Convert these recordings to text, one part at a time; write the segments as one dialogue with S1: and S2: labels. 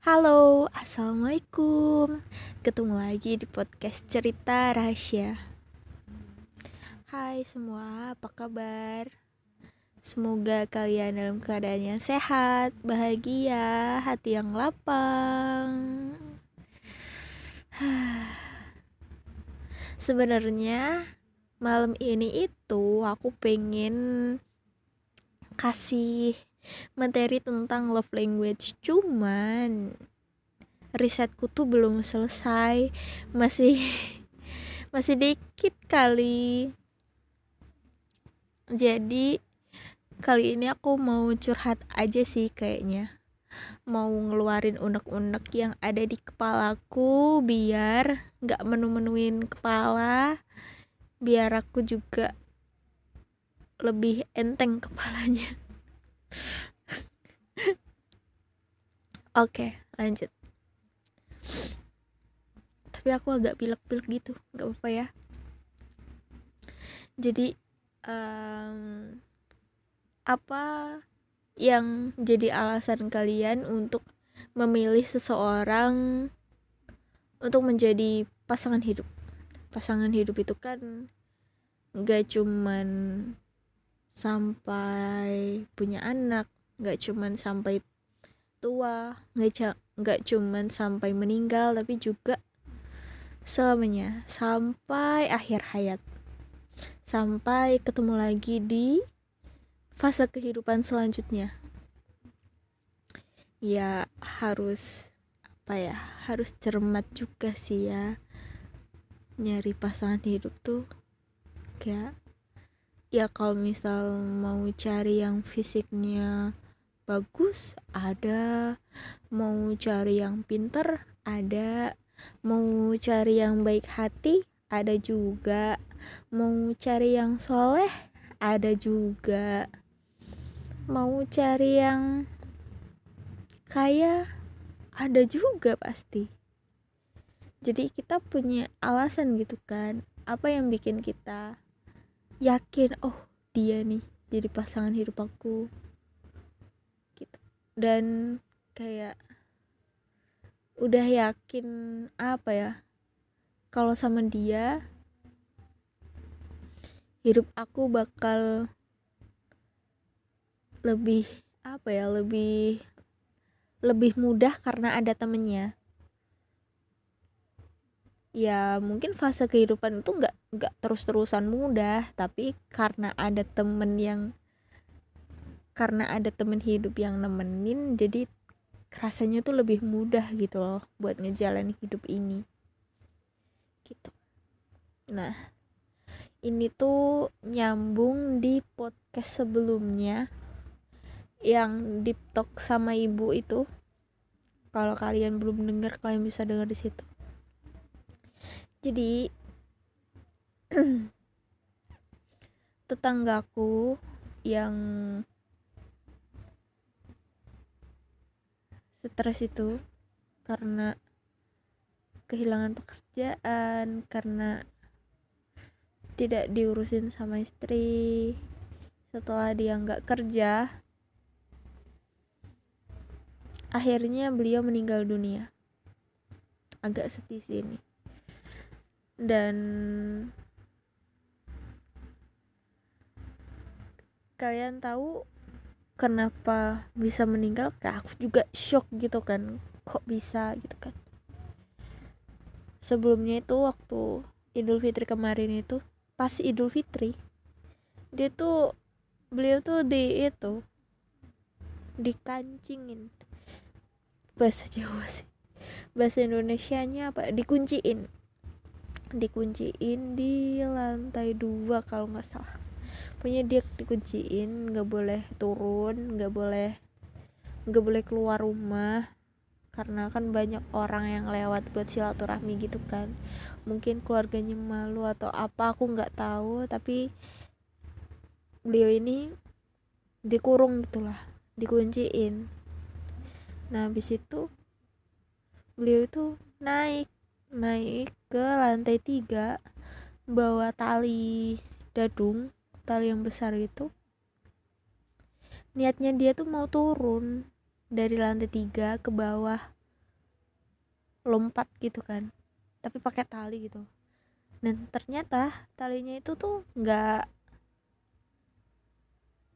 S1: Halo, Assalamualaikum. Ketemu lagi di podcast cerita rahasia. Hai semua, apa kabar? Semoga kalian dalam keadaan yang sehat, bahagia, hati yang lapang. Sebenarnya malam ini itu aku pengen kasih materi tentang love language cuman risetku tuh belum selesai. Masih masih dikit kali. Jadi kali ini aku mau curhat aja sih kayaknya. Mau ngeluarin unek-unek yang ada di kepalaku biar nggak menu-menuin kepala biar aku juga lebih enteng kepalanya Oke, lanjut. Tapi aku agak pilek-pilek gitu, nggak apa-apa ya. Jadi, um, apa yang jadi alasan kalian untuk memilih seseorang untuk menjadi pasangan hidup? Pasangan hidup itu kan nggak cuman sampai punya anak nggak cuman sampai tua nggak nggak cuman sampai meninggal tapi juga selamanya sampai akhir hayat. Sampai ketemu lagi di fase kehidupan selanjutnya. Ya harus apa ya harus cermat juga sih ya nyari pasangan hidup tuh kayak ya kalau misal mau cari yang fisiknya bagus ada. Mau cari yang pinter ada. Mau cari yang baik hati ada juga. Mau cari yang soleh ada juga. Mau cari yang kaya ada juga pasti. Jadi kita punya alasan gitu kan apa yang bikin kita yakin oh dia nih jadi pasangan hidup aku. Gitu. Dan kayak udah yakin apa ya kalau sama dia hidup aku bakal lebih apa ya lebih lebih mudah karena ada temennya ya mungkin fase kehidupan itu nggak nggak terus terusan mudah tapi karena ada temen yang karena ada temen hidup yang nemenin jadi rasanya tuh lebih mudah gitu loh buat ngejalanin hidup ini. Gitu. Nah ini tuh nyambung di podcast sebelumnya yang deep talk sama ibu itu. Kalau kalian belum dengar kalian bisa dengar di situ jadi tetanggaku yang stres itu karena kehilangan pekerjaan karena tidak diurusin sama istri setelah dia nggak kerja akhirnya beliau meninggal dunia. Agak sedih sih ini dan kalian tahu kenapa bisa meninggal? Kayak aku juga shock gitu kan. Kok bisa gitu kan? Sebelumnya itu waktu Idul Fitri kemarin itu pas Idul Fitri dia tuh beliau tuh di itu dikancingin. Bahasa Jawa sih. Bahasa Indonesia nya apa? Dikunciin dikunciin di lantai dua kalau nggak salah. Punya dia dikunciin nggak boleh turun nggak boleh nggak boleh keluar rumah. Karena kan banyak orang yang lewat buat silaturahmi gitu kan. Mungkin keluarganya malu atau apa aku nggak tahu. Tapi beliau ini dikurung gitulah dikunciin. Nah habis itu beliau itu naik naik ke lantai tiga bawa tali dadung tali yang besar itu. Niatnya dia tuh mau turun dari lantai tiga ke bawah lompat gitu kan tapi pakai tali gitu. Dan ternyata talinya itu tuh nggak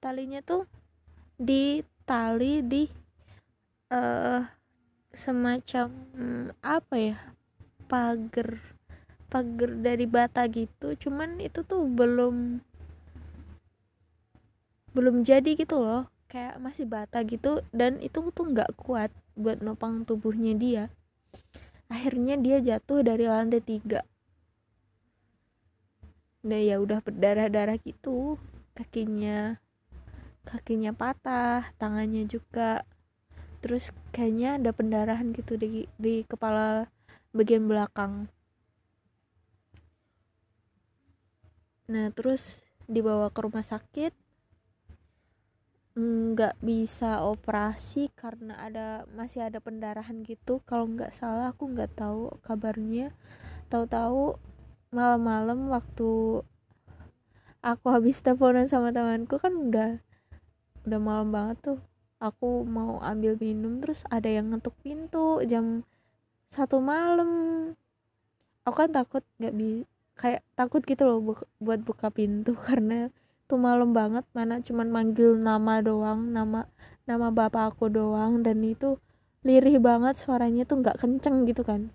S1: talinya tuh di tali di uh, semacam apa ya pagar pagar dari bata gitu. Cuman itu tuh belum belum jadi gitu loh. Kayak masih bata gitu dan itu tuh nggak kuat buat nopang tubuhnya dia. Akhirnya dia jatuh dari lantai tiga. Nah ya udah berdarah-darah gitu. Kakinya kakinya patah tangannya juga. Terus kayaknya ada pendarahan gitu di di kepala bagian belakang. Nah terus dibawa ke rumah sakit. Nggak bisa operasi karena ada masih ada pendarahan gitu. Kalau nggak salah aku nggak tahu kabarnya. Tahu-tahu malam-malam waktu aku habis teleponan sama temanku kan udah udah malam banget tuh. Aku mau ambil minum terus ada yang ngetuk pintu jam satu malam. Aku kan takut nggak bi kayak takut gitu loh bu buat buka pintu karena tuh malam banget. Mana cuman manggil nama doang nama nama bapak aku doang. Dan itu lirih banget suaranya tuh nggak kenceng gitu kan.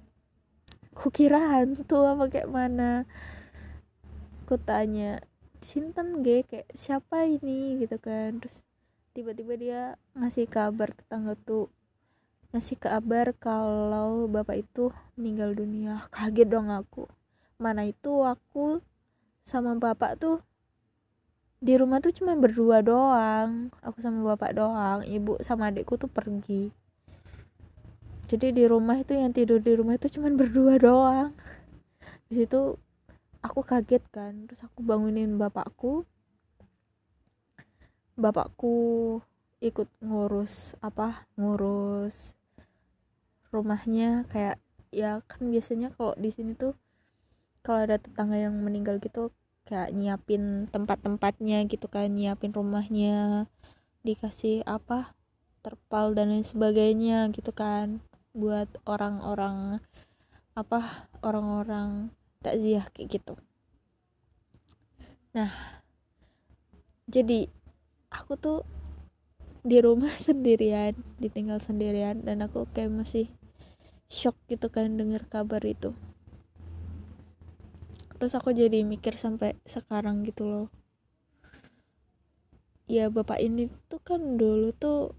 S1: Kukira hantu apa kayak mana? Aku tanya Sinten ge? Kayak siapa ini? Gitu kan. Terus tiba-tiba dia ngasih kabar tetangga tuh ngasih kabar kalau bapak itu meninggal dunia. Kaget dong aku. Mana itu aku sama bapak tuh di rumah tuh cuma berdua doang. Aku sama bapak doang. Ibu sama adikku tuh pergi. Jadi di rumah itu yang tidur di rumah itu cuma berdua doang. Di situ aku kaget kan. Terus aku bangunin bapakku. Bapakku ikut ngurus apa ngurus rumahnya kayak ya kan biasanya kalau di sini tuh kalau ada tetangga yang meninggal gitu kayak nyiapin tempat-tempatnya gitu kan nyiapin rumahnya dikasih apa terpal dan lain sebagainya gitu kan buat orang-orang apa orang-orang takziah kayak gitu. Nah jadi aku tuh di rumah sendirian ditinggal sendirian dan aku kayak masih shock gitu kan dengar kabar itu. Terus aku jadi mikir sampai sekarang gitu loh. Ya bapak ini tuh kan dulu tuh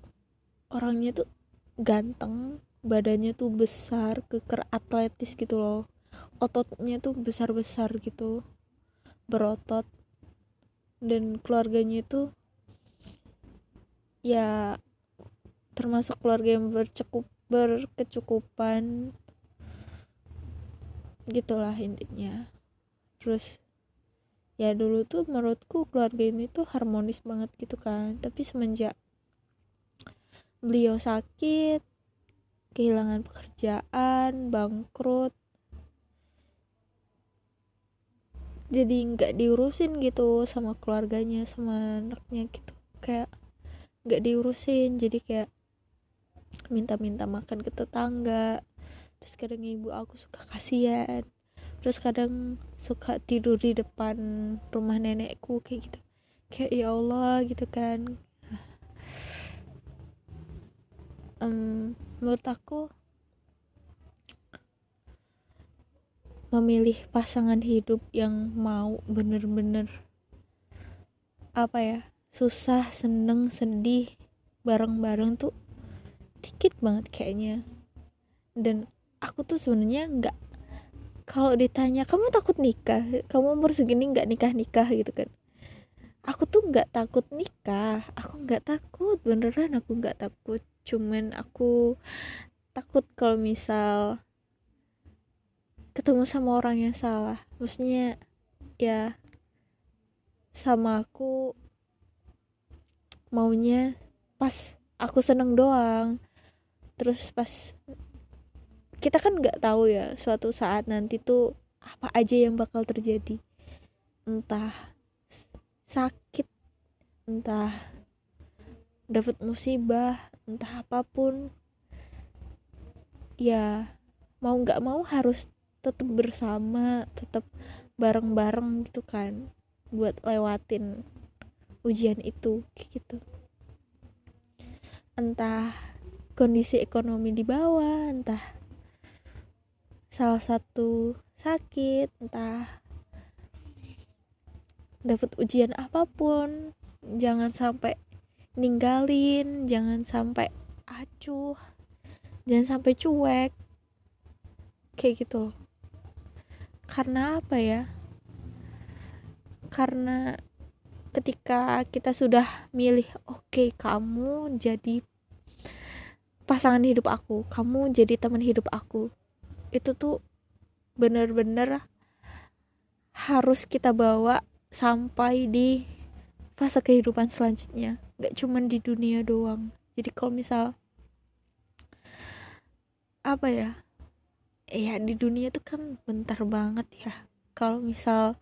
S1: orangnya tuh ganteng badannya tuh besar keker atletis gitu loh. Ototnya tuh besar-besar gitu berotot dan keluarganya itu ya termasuk keluarga yang bercukup berkecukupan. Gitulah intinya. Terus ya dulu tuh menurutku keluarga ini tuh harmonis banget gitu kan. Tapi semenjak beliau sakit kehilangan pekerjaan bangkrut jadi nggak diurusin gitu sama keluarganya sama anaknya gitu. Kayak nggak diurusin. Jadi kayak minta-minta makan ke tetangga. Terus kadang ibu aku suka kasihan. Terus kadang suka tidur di depan rumah nenekku kayak gitu. Kayak ya Allah gitu kan. Um, menurut aku memilih pasangan hidup yang mau bener-bener apa ya susah seneng sedih bareng-bareng tuh dikit banget kayaknya. Dan aku tuh sebenarnya nggak kalau ditanya kamu takut nikah? Kamu umur segini nggak nikah nikah gitu kan. Aku tuh nggak takut nikah. Aku nggak takut beneran aku nggak takut. Cuman aku takut kalau misal ketemu sama orang yang salah. Maksudnya ya sama aku maunya pas aku seneng doang. Terus pas kita kan nggak tahu ya suatu saat nanti tuh apa aja yang bakal terjadi. Entah sakit entah dapat musibah entah apa pun. Ya mau nggak mau harus tetap bersama tetap bareng-bareng gitu kan buat lewatin ujian itu gitu. Entah kondisi ekonomi di bawah entah salah satu sakit entah dapat ujian apa pun jangan sampai ninggalin jangan sampai acuh jangan sampai cuek kayak gitu loh. Karena apa ya? Karena ketika kita sudah milih oke okay, kamu jadi pasangan hidup aku kamu jadi teman hidup aku itu tuh bener-bener harus kita bawa sampai di fase kehidupan selanjutnya. Gak cuman di dunia doang. Jadi kalau misal apa ya ya di dunia tuh kan bentar banget ya. Kalau misal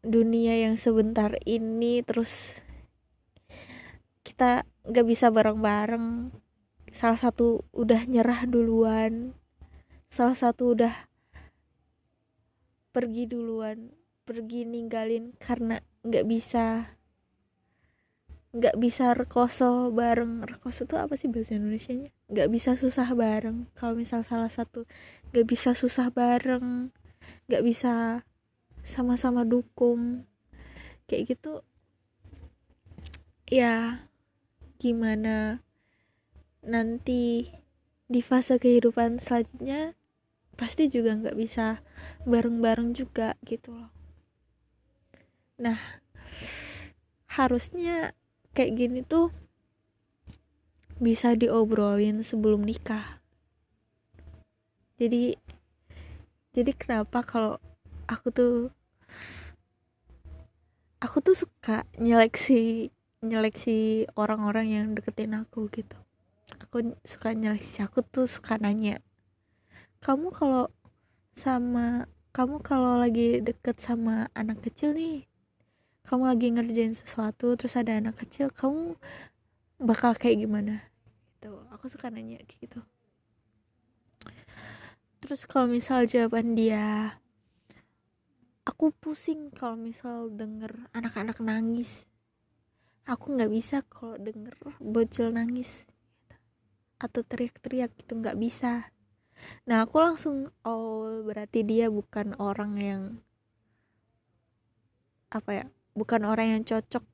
S1: dunia yang sebentar ini terus kita nggak bisa bareng-bareng. Salah satu udah nyerah duluan. Salah satu udah pergi duluan pergi ninggalin karena nggak bisa nggak bisa rekoso bareng. Rekoso itu apa sih bahasa Indonesia nya nggak bisa susah bareng. Kalau misal salah satu nggak bisa susah bareng nggak bisa sama-sama dukung. Kayak gitu ya gimana nanti di fase kehidupan selanjutnya pasti juga nggak bisa bareng-bareng juga gitu loh. Nah harusnya kayak gini tuh bisa diobrolin sebelum nikah. Jadi jadi kenapa kalau aku tuh aku tuh suka nyeleksi nyeleksi orang-orang yang deketin aku gitu. Aku suka nyeleksi aku tuh suka nanya kamu kalau sama kamu kalau lagi deket sama anak kecil nih kamu lagi ngerjain sesuatu terus ada anak kecil kamu bakal kayak gimana? Gitu. Aku suka nanya gitu. Terus kalau misal jawaban dia aku pusing kalau misal denger anak-anak nangis. Aku nggak bisa kalau denger bocil nangis atau teriak-teriak gitu nggak bisa. Nah aku langsung oh berarti dia bukan orang yang apa ya bukan orang yang cocok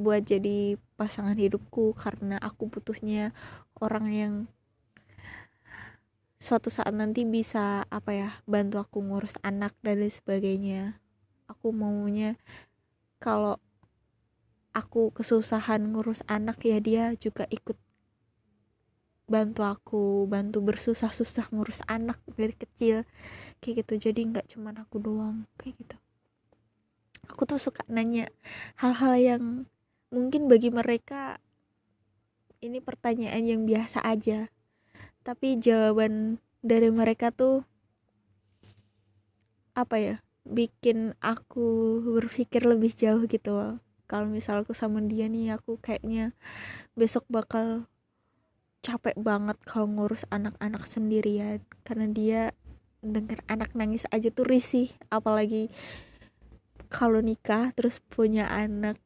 S1: buat jadi pasangan hidupku karena aku butuhnya orang yang suatu saat nanti bisa apa ya bantu aku ngurus anak dan lain sebagainya. Aku maunya kalau aku kesusahan ngurus anak ya dia juga ikut bantu aku bantu bersusah-susah ngurus anak dari kecil. Kayak gitu jadi nggak cuman aku doang kayak gitu. Aku tuh suka nanya hal-hal yang mungkin bagi mereka ini pertanyaan yang biasa aja tapi jawaban dari mereka tuh apa ya bikin aku berpikir lebih jauh gitu kalau misal aku sama dia nih aku kayaknya besok bakal capek banget kalau ngurus anak-anak sendirian. Karena dia denger anak nangis aja tuh risih. Apalagi kalau nikah terus punya anak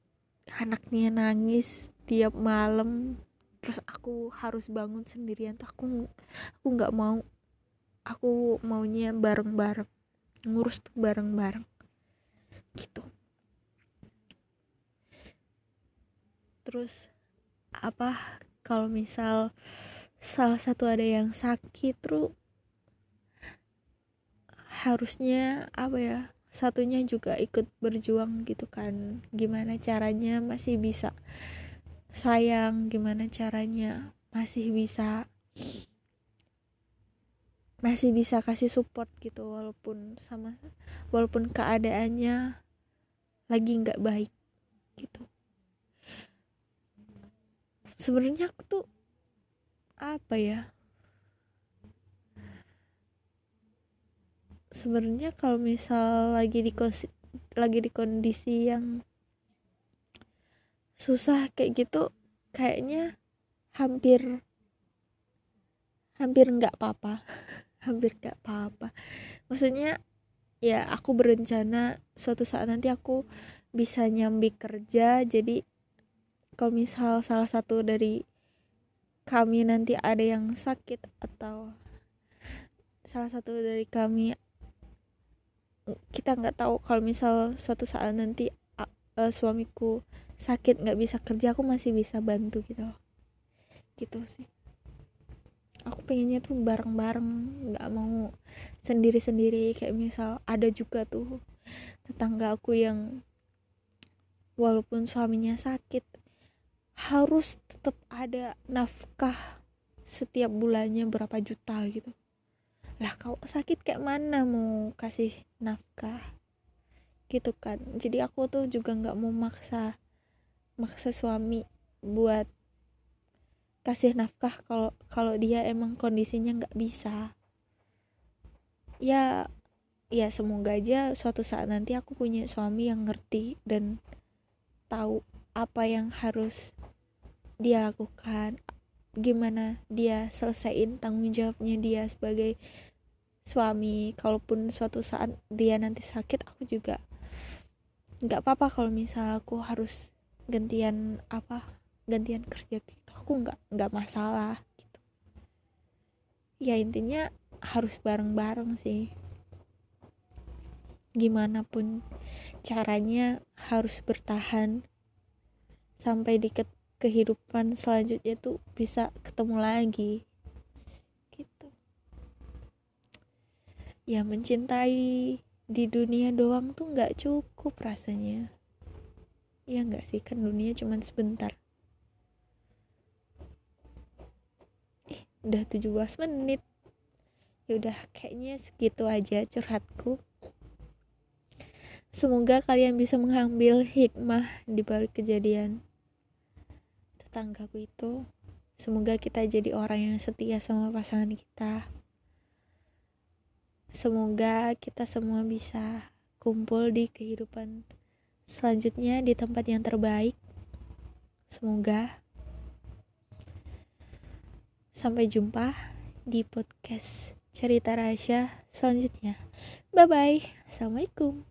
S1: anaknya nangis tiap malam terus aku harus bangun sendirian tuh aku aku nggak mau aku maunya bareng-bareng ngurus tuh bareng-bareng gitu. Terus apa kalau misal salah satu ada yang sakit tuh harusnya apa ya satunya juga ikut berjuang gitu kan gimana caranya masih bisa sayang gimana caranya masih bisa masih bisa kasih support gitu walaupun sama walaupun keadaannya lagi nggak baik gitu. Sebenarnya aku tuh apa ya? Sebenarnya kalau misal lagi di lagi di kondisi yang susah kayak gitu kayaknya hampir hampir nggak apa-apa. Hampir nggak apa-apa. Maksudnya ya aku berencana suatu saat nanti aku bisa nyambi kerja. Jadi kalau misal salah satu dari kami nanti ada yang sakit atau salah satu dari kami kita nggak tahu. Kalau misal suatu saat nanti uh, suamiku sakit nggak bisa kerja aku masih bisa bantu gitu loh. Gitu sih. Aku pengennya tuh bareng-bareng nggak mau sendiri-sendiri. Kayak misal ada juga tuh tetangga aku yang walaupun suaminya sakit harus tetap ada nafkah setiap bulannya berapa juta gitu. Lah kalau sakit kayak mana mau kasih nafkah? Gitu kan. Jadi aku tuh juga nggak mau maksa maksa suami buat kasih nafkah kalau kalau dia emang kondisinya nggak bisa. Ya ya semoga aja suatu saat nanti aku punya suami yang ngerti dan tahu apa yang harus dia lakukan gimana dia selesaiin tanggung jawabnya dia sebagai suami. Kalaupun suatu saat dia nanti sakit aku juga nggak apa-apa kalau misal aku harus gantian apa gantian kerja gitu. Aku nggak nggak masalah gitu. Ya intinya harus bareng-bareng sih. Gimana pun caranya harus bertahan sampai di ke kehidupan selanjutnya tuh bisa ketemu lagi. Gitu. Ya mencintai di dunia doang tuh nggak cukup rasanya ya nggak sih? Kan dunia cuman sebentar. Udah 17 menit. Ya udah kayaknya segitu aja curhatku. Semoga kalian bisa mengambil hikmah di balik kejadian tetanggaku itu. Semoga kita jadi orang yang setia sama pasangan kita. Semoga kita semua bisa kumpul di kehidupan selanjutnya di tempat yang terbaik semoga Sampai jumpa di podcast cerita rahasia selanjutnya. Bye bye. Assalamualaikum.